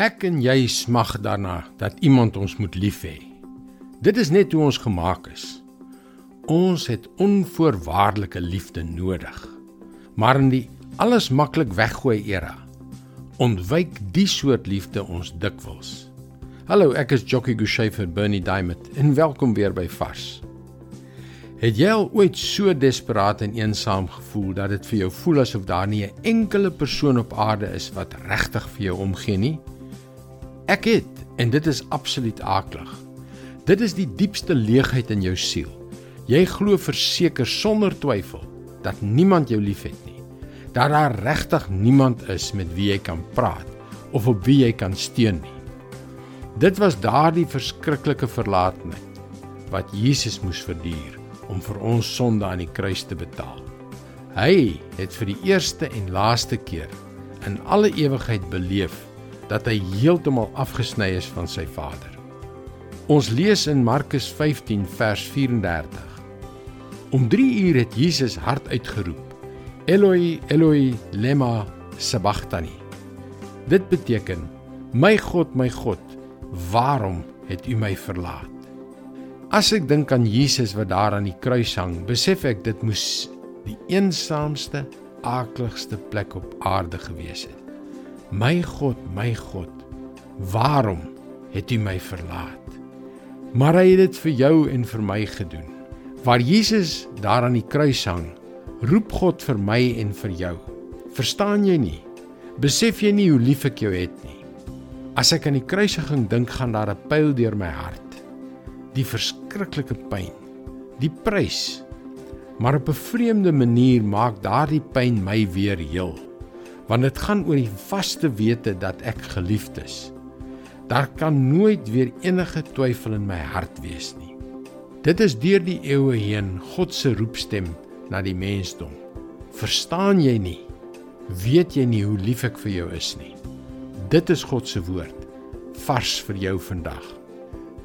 Ek en jy smag daarna dat iemand ons moet lief hê. Dit is net hoe ons gemaak is. Ons het onvoorwaardelike liefde nodig. Maar in die alles maklik weggooi era ontwyk die soort liefde ons dikwels. Hallo, ek is Jockey Gouchee vir Bernie Diamond en welkom weer by Vars. Het jy al ooit so desperaat en eensaam gevoel dat dit vir jou voel asof daar nie 'n enkele persoon op aarde is wat regtig vir jou omgee nie? Ek het en dit is absoluut aaklig. Dit is die diepste leegheid in jou siel. Jy glo verseker sonder twyfel dat niemand jou liefhet nie. Dat daar regtig niemand is met wie jy kan praat of op wie jy kan steun nie. Dit was daardie verskriklike verlatenheid wat Jesus moes verduur om vir ons sonde aan die kruis te betaal. Hy het vir die eerste en laaste keer in alle ewigheid beleef dat hy heeltemal afgesny is van sy Vader. Ons lees in Markus 15 vers 34. Om 3 uur het Jesus hard uitgeroep: Eloi, Eloi, lema sabachthani. Dit beteken: My God, my God, waarom het U my verlaat? As ek dink aan Jesus wat daar aan die kruis hang, besef ek dit moes die eensaamste, aakligste plek op aarde gewees het. My God, my God, waarom het U my verlaat? Maar hy het dit vir jou en vir my gedoen. Waar Jesus daar aan die kruis hang, roep God vir my en vir jou. Verstaan jy nie? Besef jy nie hoe lief ek jou het nie? As ek aan die kruisiging dink, gaan daar 'n pyl deur my hart die verskriklike pyn, die prys. Maar op 'n vreemde manier maak daardie pyn my weer heel, want dit gaan oor die vaste wete dat ek geliefd is. Daar kan nooit weer enige twyfel in my hart wees nie. Dit is deur die eeue heen God se roepstem na die mensdom. Verstaan jy nie? Weet jy nie hoe lief ek vir jou is nie? Dit is God se woord vars vir jou vandag.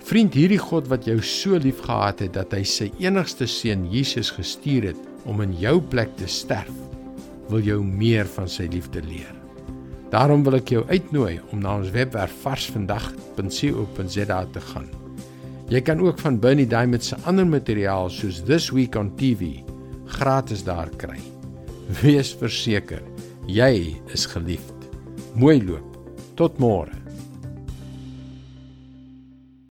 Vriend, hierdie God wat jou so liefgehad het dat hy sy enigste seun Jesus gestuur het om in jou plek te sterf, wil jou meer van sy liefde leer. Daarom wil ek jou uitnooi om na ons webwerf varsvandag.co.za te gaan. Jy kan ook van Bernie Diamond se ander materiaal soos This Week on TV gratis daar kry. Wees verseker, jy is geliefd. Mooi loop. Tot môre.